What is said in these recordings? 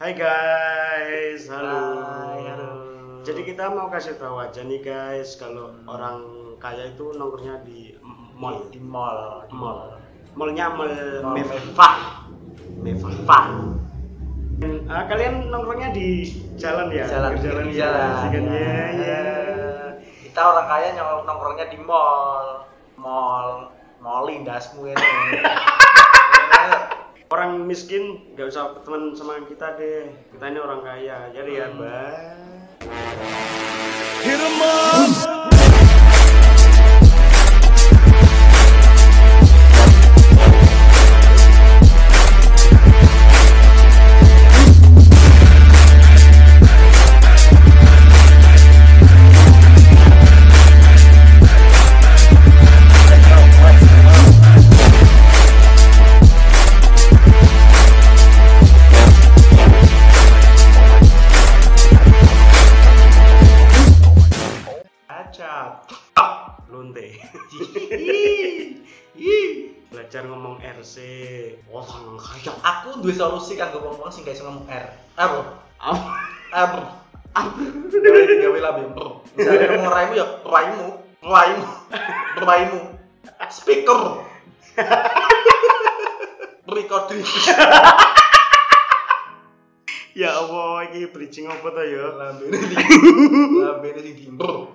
Hai guys, halo. Hai, halo. Jadi kita mau kasih tahu aja nih guys, kalau orang kaya itu nongkrongnya di mall, di mall, di mall. Mallnya mall Mall Meva. Meva. Ah, kalian nongkrongnya di jalan ya? Jalan, Di jalan, ya? jalan. Kan? Ya, ya. Kita orang kaya nongkrongnya di mall, mall, mall indasmu ini. Orang miskin nggak usah teman sama kita deh. Kita ini orang kaya. Jadi ya, Hmm. bye. Acap. Belajar ngomong RC. Orang kaya. Aku duwe solusi kanggo wong-wong sing gak iso ngomong R. Apa? Apa? Apa? Gawe labe. Misalnya ngomong raimu ya raimu, raimu, raimu. Speaker. Recording. Ya Allah, ini bridging apa tuh ya? Lambene di lambene sing dimber.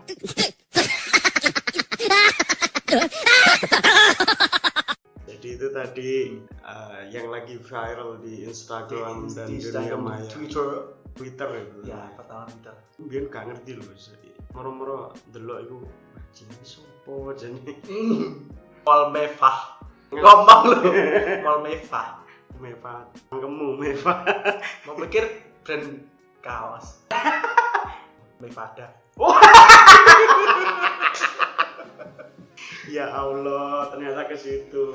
Tadi eh, yang lagi viral di Instagram dan di dunia Instagram, di maya. Twitter. Twitter itu. Ya, pertama Twitter. Biar gak ngerti loh. Moro-moro delok iku ini sopo jane Mall Mevah. Ngomong lu. Mall Mevah. Meva. Kamu Meva. Mau pikir brand kaos. Mevada. Ya Allah, ternyata ke situ.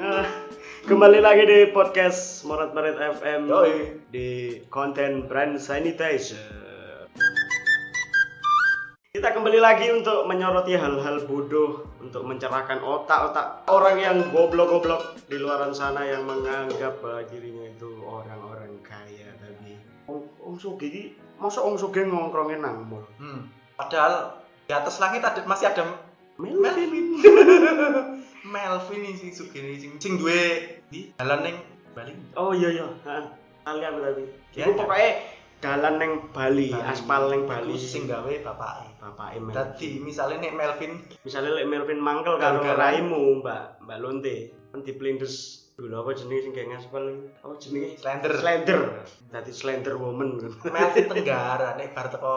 Ah, Kembali lagi di podcast Morat Marit FM Yoi. di konten brand sanitizer. Kita kembali lagi untuk menyoroti hal-hal bodoh untuk mencerahkan otak-otak orang yang goblok-goblok di luaran sana yang menganggap bahwa dirinya itu orang-orang kaya tapi om ini masa om Soge ngongkrongin nang mall Hmm. Padahal di atas langit ada masih ada Melvin. Melvin. Nih sing sugih sing sing duwe di dalan ning Bali. oh iya iya. Ha, kalian tapi Ya, itu ya. pokoknya dalan neng Bali, Bali. aspal neng Bali. Sing gawe bapake. bapak Emel Dadi misalnya nek Melvin misalnya lek Melvin mangkel karo raimu mbak mbak Lonte. Kan diplindes dulu apa jenis sing kayak ngaspal apa jenis Slender. slender. Dadi slender woman. Melvin Tenggara nek bar teko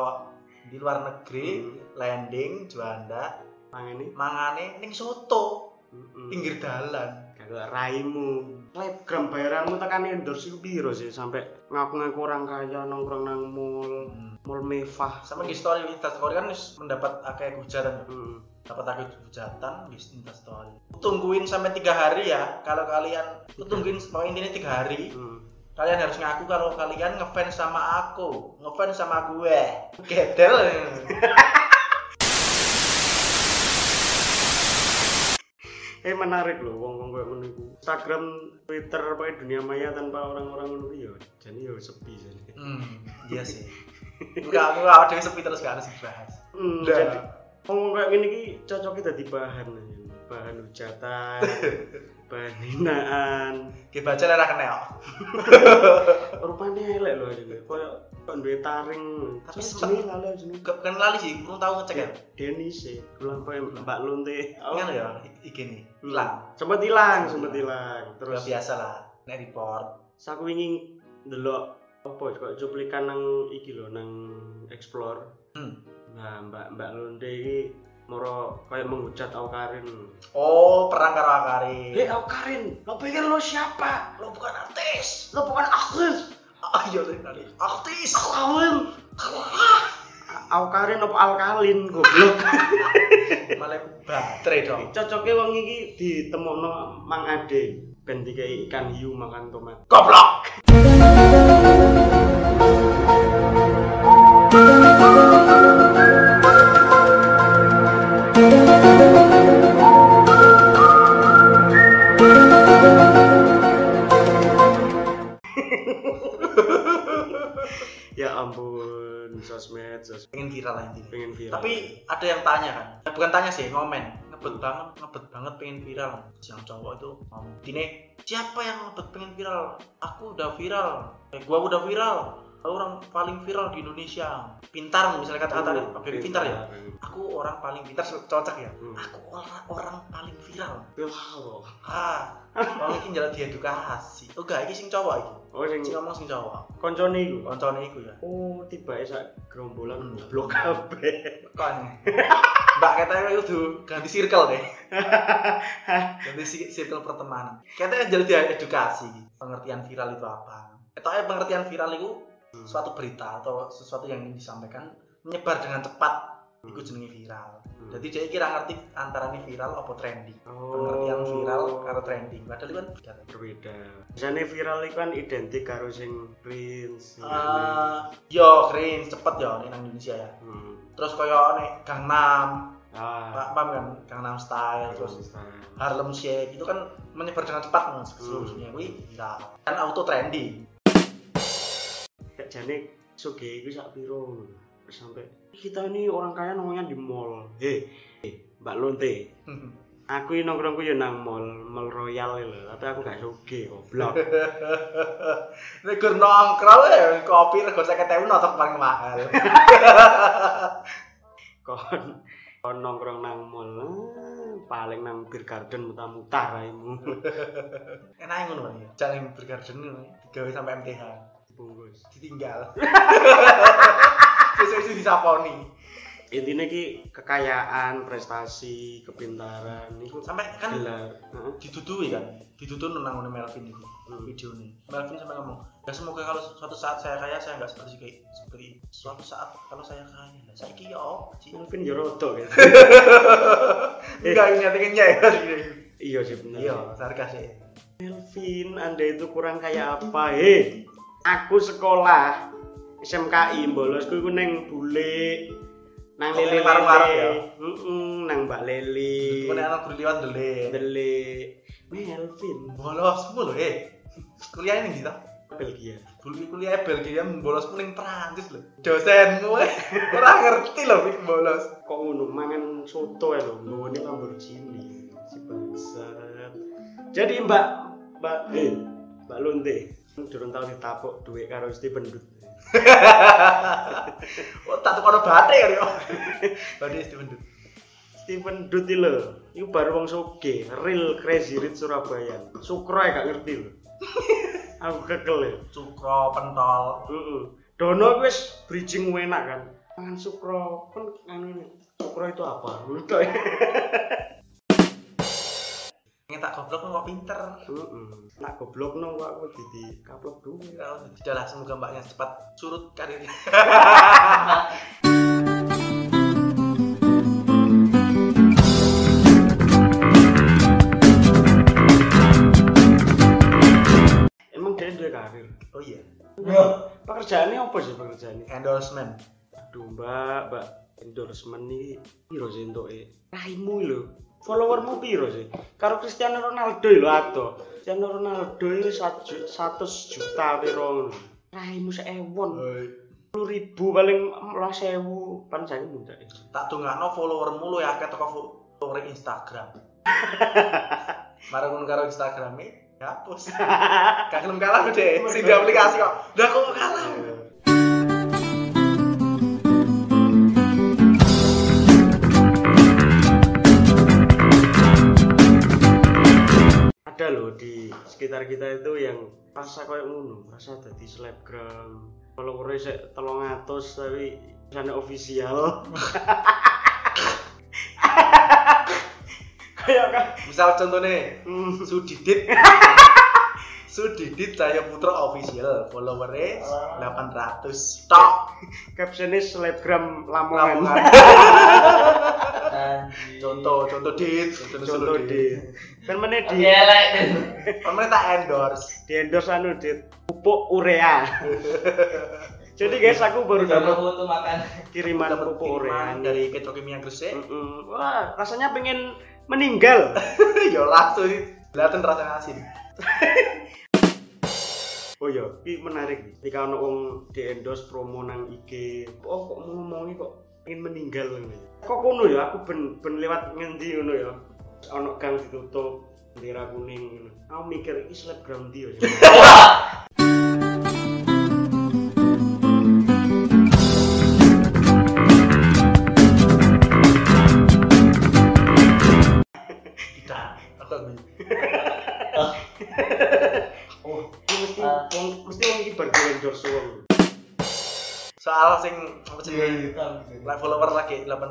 di luar negeri Hmm. landing Juanda mangane mangane ning soto Mm-mm. pinggir dalan. Kalau raimu, selebgram bayaranmu tekan endorse itu piro sih sampai ngaku-ngaku orang kaya nongkrong nang mall, mall mewah. Sama di story Insta story kan wis mendapat akeh hujatan. Hmm. dapat akeh hujatan di Insta story. Tungguin sampai tiga hari ya. Kalau kalian tungguin pokoknya intinya tiga hari. Hmm. Kalian harus ngaku kalau kalian ngefans sama aku, ngefans sama gue. Gedel. Eh menarik loh, wong wong kayak ngono iku. Instagram, Twitter, pokoknya dunia maya tanpa orang-orang ngono ya. Jadi ya sepi jadi. hmm, iya sih. Enggak, enggak ada yang sepi terus gak harus dibahas. Hmm, jadi wong kayak gini ki cocoknya dadi bahan aja. bahan hujatan, bahan hinaan. Kita baca lara kenal. Rupanya elek loh jadi. Kayak kok duwe taring. Tapi jenenge lali jenenge. Gak bukan lali sih, belum tahu ngecek ya. Denny sih, ulang poin Mbak Lonte. Kan ya, IG nih, hilang. Sempat hilang, sempat hilang. Terus Terus biasa lah, nek report. saku ingin delok apa kok cuplikan nang iki lho nang explore. Hmm. Nah, Mbak Mbak Lonte iki moro kayak menghujat Aukarin. Oh, perang karo Akari. Hei Aukarin, lo pikir lo siapa? lo bukan artis. Lo bukan artis. Ah, iya tadi. Artis. Aukarin. Aukarin apa alkalin goblok. Malah baterai dong. Cocoknya wong iki ditemokno Mang Ade ben dikai ikan hiu makan tomat. Goblok. Ampun sosmed sosmed. Pengen viral lah intinya. Pengen viral. Tapi ada yang tanya kan Eh, bukan tanya sih ngomen. Ngebet banget ngebet banget pengen viral. Yang cowok itu ngomong gini siapa yang ngebet pengen viral? Aku udah viral. Eh gua udah viral. Orang paling viral di Indonesia. Pintar misalnya kata-kata Oh, Baby pintar ya? aku orang paling pintar cocok ya? Hmm. aku orang orang paling viral. Wow. ah ini jalan diedukasi. Oh gak ini sing cowok iki oh sing sing ngomong sing cowok koncone iku koncone iku ya. Oh tiba sak gerombolan Hmm. blok kabeh. Kan. Mbak katanya itu ganti circle deh. Ganti circle pertemanan. Katanya jadi edukasi pengertian viral itu apa. Etoknya pengertian viral itu suatu berita atau sesuatu yang ingin disampaikan menyebar dengan cepat itu jenenge viral. Hmm. jadi dia kira ngerti antara ini viral apa trending. Oh. pengertian viral karo trending. Padahal itu kan beda. Berbeda biasanya viral itu kan identik karo sing cringe Eh, yo cringe cepet yo nih nang Indonesia ya. Hmm. terus koyo nih Gangnam ah. Paham kan Gangnam Style terus Harlem Shake itu kan menyebar dengan cepat mas ke seluruh Hmm. dunia wih viral kan auto trending. Kayak jane suge itu sak piro sampai kita ini orang kaya nongkrongnya di mall. Hei hey, mbak lonte. Aku ini nongkrongku ya nang mall mall royal lho. Tapi aku gak suge goblok. Nek gur nongkrong ya kopi rego 50.000 notok paling mahal. Kon kon nongkrong nang mall paling nang beer garden mutar-mutar raimu enak ngono ya? Jangan bergarden ngono digawe sampai MTH bungkus. Ditinggal sesuk disaponi intinya ki kekayaan prestasi kepintaran itu sampai kan gelar. Didudui kan? Didudui nang ngene Melvin itu Hmm. video nih Melvin sampai ngomong ya semoga kalau suatu saat saya kaya saya nggak seperti kayak seperti suatu saat kalau saya kaya. Lah saya kira oh. Melvin yo roto gitu enggak ini artinya ya. Iya sih bener. Iya sarkas ya. Melvin anda itu kurang kayak apa he aku sekolah SMKI bolosku iku neng bule nang Oh, lele nang warung-warung ya? Heeh, nang Mbak Leli Kau anak guru liwat dele Dele Melvin bolos mulu eh. Kuliah ini gitu? Belgia. Dulu kuliah Belgia bolos mending Perancis loh dosenmu eh. Orang ngerti loh Mik, bolos kok ngono mangan soto ya lho ngene Lamborghini si bangsat. Jadi Mbak Mbak eh Mbak Lonte durung tau ditapuk duit karo Stephen Dut oh tak tuh batik kali oh. Batik Steven Dut. Stephen Dut lho iku baru wong soge real crazy rich Surabaya Sukro ya gak ngerti lho. Aku kekel ya. Cukro pentol heeh. Dono wis bridging enak kan. Mangan Sukro kan anu ini Sukro itu apa? Tak goblok kok pinter. Heeh. Nak goblok no kok aku di kaplok Ya, Sudahlah, semoga mbaknya cepat surut karirnya. emang dia dua karir? Oh iya. pekerjaannya apa sih pekerjaannya? Endorsement. aduh mbak mbak. Endorsement nih piro sih eh raimu lho followermu piro sih? Karo Cristiano Ronaldo lho ato Cristiano Ronaldo ini satu juta piro raimu seewon puluh ribu paling lah sewu pan saya muda Tak tungakno followermu lu ya akeh toko follower Instagram. Mari ngono karo Instagram e, ya hapus. Gak gelem kalah deh, sing aplikasi kok. Lah kok kalah? Sekitar kita itu yang rasa kayak ngono rasa jadi selebgram. Followernya saya tolong atus tapi sana official. Kayak kan Misal contohnya hmm, Sudidit Sudidit Cahaya Putra official followernya 800 tok. Captionnya selebgram lamongan. Lamongan. contoh contoh dit. Contoh, contoh di kan mana di tak endorse. Di endorse anu di pupuk urea. Jadi guys aku baru dapat foto makan. kiriman pupuk urea. dari Petrokimia Gresik. Mm-mm. wah rasanya pengen meninggal. Ya langsung. Kelihatan rasa asin Oh iya, ini menarik. Ketika ono wong di endorse promo nang IG, oh kok ngomongi kok ingin meninggal ngono. Kok ngono ya? Aku ben ben lewat ngendi ngono ya. Ono gang ditutup, bendera kuning. Aku mikir iki selebgram ndi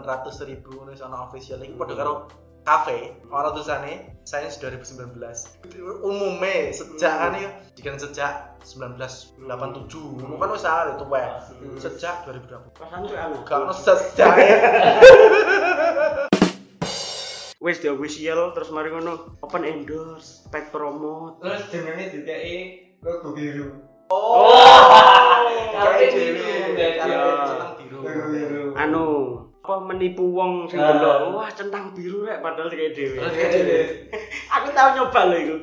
800 ribu nih sono official. Iki padha karo kafe orang tulisannya Sains 2019 umumnya sejak kan ya dikan sejak 1987 umum kan wis awal itu wae sejak 2020 Pasan tuh anu. gak ono sejak. Wes di official terus mari ngono open endorse, paid promote. Terus jenenge DTI logo biru. oh! Kayak kayak biru. Logo biru. anu apa menipu wong sing delok wah centang biru rek padahal kayak dhewe. Aku tahu nyoba lho iku.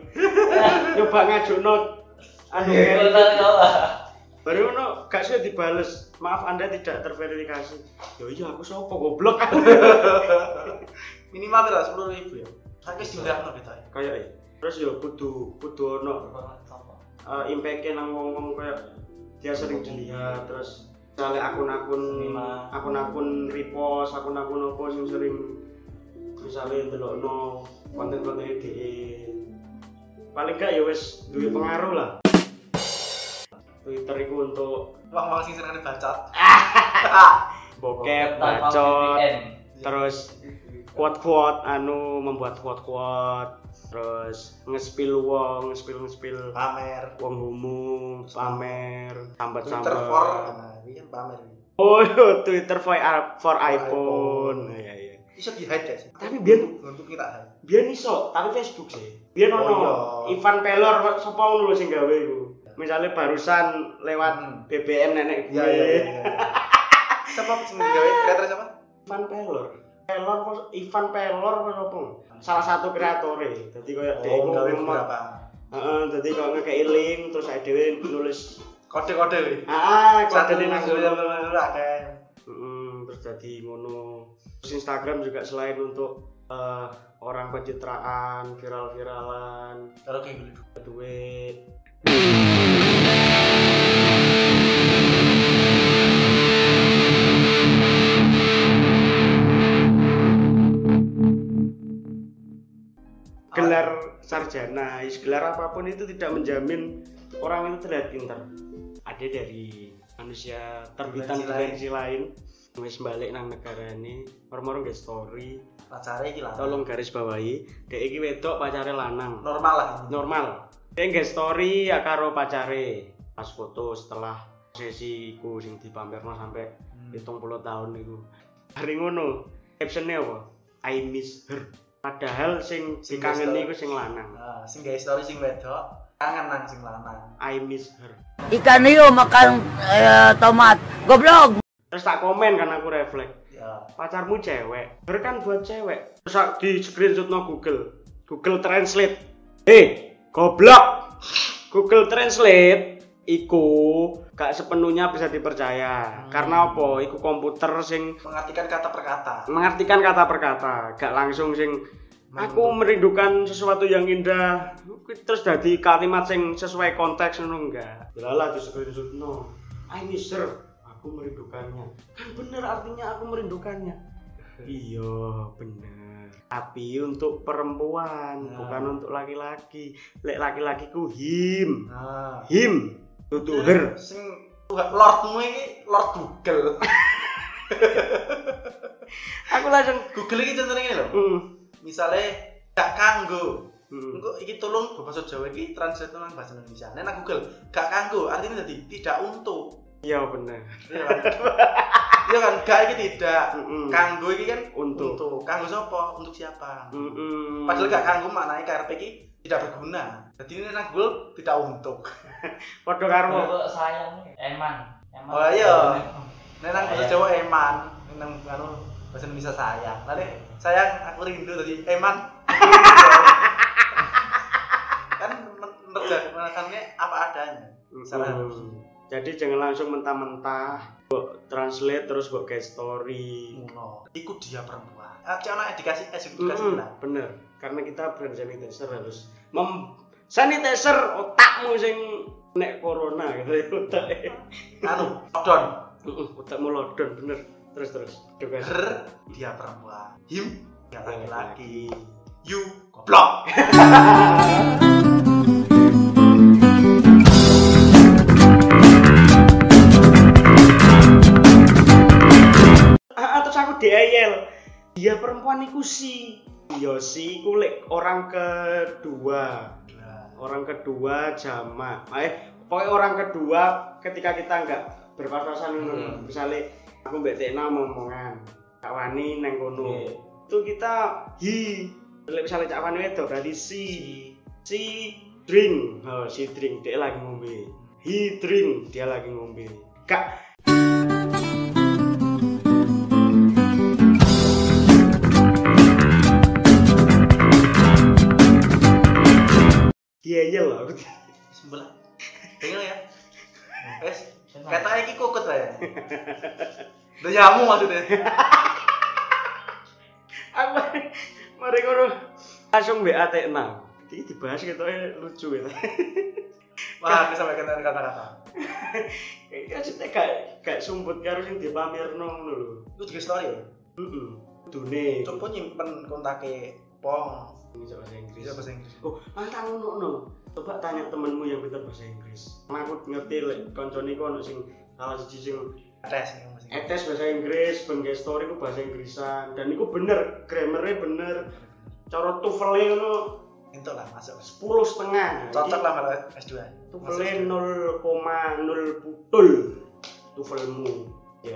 Nyoba ngajukno anu Iya, apa? baru ngono gak sih dibales. Maaf anda tidak terverifikasi. Ya iya aku sopo goblok? Minimal kita sepuluh ribu ya. Saya wis diundang kita. Ya kayak ya terus ya kudu kudu ono. Uh, impact-nya nang wong-wong kayak dia sering dilihat terus misalnya akun-akun akun-akun repost akun-akun apa sing sering misalnya ndelokno konten-konten DE paling gak ya wis duwe pengaruh lah. Twitter itu untuk wah mau sing seneng bacot. Bokep, bacot, terus quote-quote anu membuat quote-quote terus nge-spill wong, nge-spill nge-spill pamer. wong umum, pamer, sambat Twitter sambat. for kan pamer Oh, Twitter for for iPhone. Iya, iya. bisa di hide ya sih Tapi biar untuk kita hide biar iso, tapi Facebook sih. Biar Oh, ono iya. Ivan Pelor sapa ngono sing gawe iku. Misalnya barusan lewat Hmm. BBM nenek gue. iya iya iya iya. siapa sing gawe kreator siapa Ivan Pelor. Pelor Ivan Pelor apa? Salah satu kreatore. Dadi koyo dhek oh gawe ngemot. beberapa Heeh, dadi kok ngekei link terus dhewe nulis kode-kode wih ah satu kode nang ngono. akeh Mm, terus jadi ngono. Terus Instagram juga selain untuk eh, orang pencitraan, viral-viralan, kalau kayak gitu duit. Gelar sarjana, gelar apa pun itu tidak menjamin orang itu terlihat pintar. Ada dari manusia terbitan Dimensi lain. wis balik nang negara ini moro-moro story. Pacare iki lah tolong garis bawahi dek iki wedok pacare lanang. Normal lah normal. Dia nge story ya karo pacare. Pas foto setelah sesi iku sing dipamerno sampai Hmm. hitung puluh tahun iku. Hari ngono captionnya apa? I miss her. Padahal sing Sing dikangeni iku sing lanang. Nah, sing gawe story sing wedok kangen nang sing lanang I miss her. Ikan hiu makan eh, tomat. Goblok. terus tak komen kan aku refleks. Ya. Pacarmu cewek. Her kan buat cewek. Terus di screenshot no Google. Google Translate. Eh goblok. Google Translate iku gak sepenuhnya bisa dipercaya. Hmm. karena apa? Iku komputer sing mengartikan kata per kata. Mengartikan kata per kata. Gak langsung sing aku merindukan sesuatu yang indah. Terus jadi kalimat sing sesuai konteks ngono enggak? Lah di screenshot no I miss her aku merindukannya. Kan bener artinya aku merindukannya. Iya bener. Tapi untuk perempuan Nah. bukan untuk laki-laki. Lek laki-laki ku him. Nah him. Tutu her. Sing lordmu ini lord Google. Aku langsung Google ini contohnya ini loh hmm, misalnya gak kanggo hmm. Engko iki tolong bahasa Jawa iki translate nang bahasa Indonesia. Nek nang Google gak kanggo artinya jadi tidak untuk. iya bener Iya kan? Iya kan gak iki tidak. Mm-mm. Kanggo iki kan Untuk. Kanggo sapa? Untuk siapa? Mm-mm. Padahal gak kanggo maknanya KRP iki tidak berguna. Jadi ini nang Google tidak untuk. Padha karo sayang? Eman. Eman. Oh, iya. Nek nang bahasa. Jawa eman, nang anu bahasa Indonesia sayang. Nanti sayang aku rindu tadi eman. kan menerjemahkannya apa adanya. Salah. Mm. Jadi jangan langsung mentah-mentah, buat translate terus buat kayak story. Ngono. Iku dia perempuan. Ah, ana edukasi edukasi Mm, lah. bener, karena kita brand sanitizer harus mem sanitizer otakmu sing nek corona gitu ya otak. Anu, lockdown. Otakmu lodon bener. Terus terus. Edukasi. Her, dia perempuan. Him, dia Dia laki-laki. You, goblok. Ah, ah, terus aku diayel. Dia perempuan iku si. Iya si iku lek orang kedua. Orang kedua jamak. Eh, pokoknya orang kedua ketika kita nggak berpapasan ngono. Hmm. Misalnya aku mbak Tekna ngomongan, Kak Wani neng kono. Iya. Itu kita hi. Lek misalnya Cak Wani itu berarti si. Si drink. Oh, si drink dia lagi ngombe. He drink dia lagi ngombe. Kak Iya iya lah aku Sebelah. Tinggal ya. Wes, kata iki kukut ya. Udah nyamuk maksudnya. aku mari ngono langsung WA Tekna. Iki dibahas gitu ya lucu gitu. Wah, aku sampai kata kata-kata. Iki aja gak gak sumput karo sing dipamerno ngono lho. Itu juga story ya. Heeh. Dune. Coba nyimpen kontaknya Pong. Bisa bahasa Inggris. Bisa bahasa Inggris. Oh, mantap ngono no. Coba tanya temenmu yang pintar bahasa Inggris. Aku ngerti lek koncone ku ono sing salah siji sing Tes nih masih. etes bahasa Inggris, bengi story ku bahasa Inggrisan dan iku bener, grammarnya bener. Cara TOEFL-e ngono Itu lah masuk. 10 setengah. Cocok lah malah S2. TOEFL-e 0,0 putul. TOEFL-mu. Ya.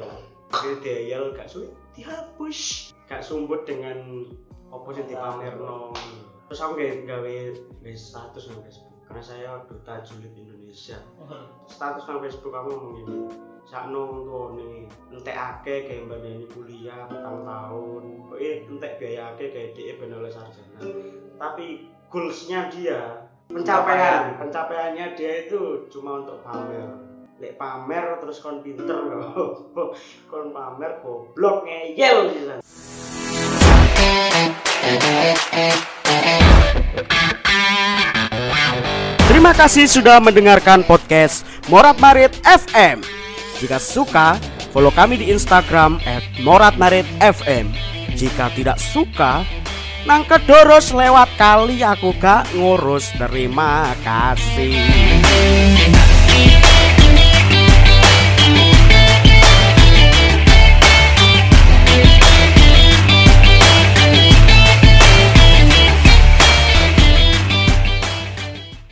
Jadi diayal gak sulit dihapus. Gak sumput dengan apa sing dipamerno. Terus aku gawe gawe status nang Facebook karena saya duta julid Indonesia. Status nang Facebook aku ngomong gini. Sakno tuane entek akeh gawe mbandani kuliah petang tahun. Pokoke entek biaya akeh gawe dhek ben oleh sarjana. Tapi goalsnya dia pencapaian pencapaiannya dia itu cuma untuk pamer lek pamer terus kon pinter kon pamer goblok ngeyel pisan. Terima kasih sudah mendengarkan podcast Morat Marit FM. Jika suka, follow kami di Instagram @moratmaritfm. Jika tidak suka, nang kedoros lewat kali aku gak ngurus. Terima kasih.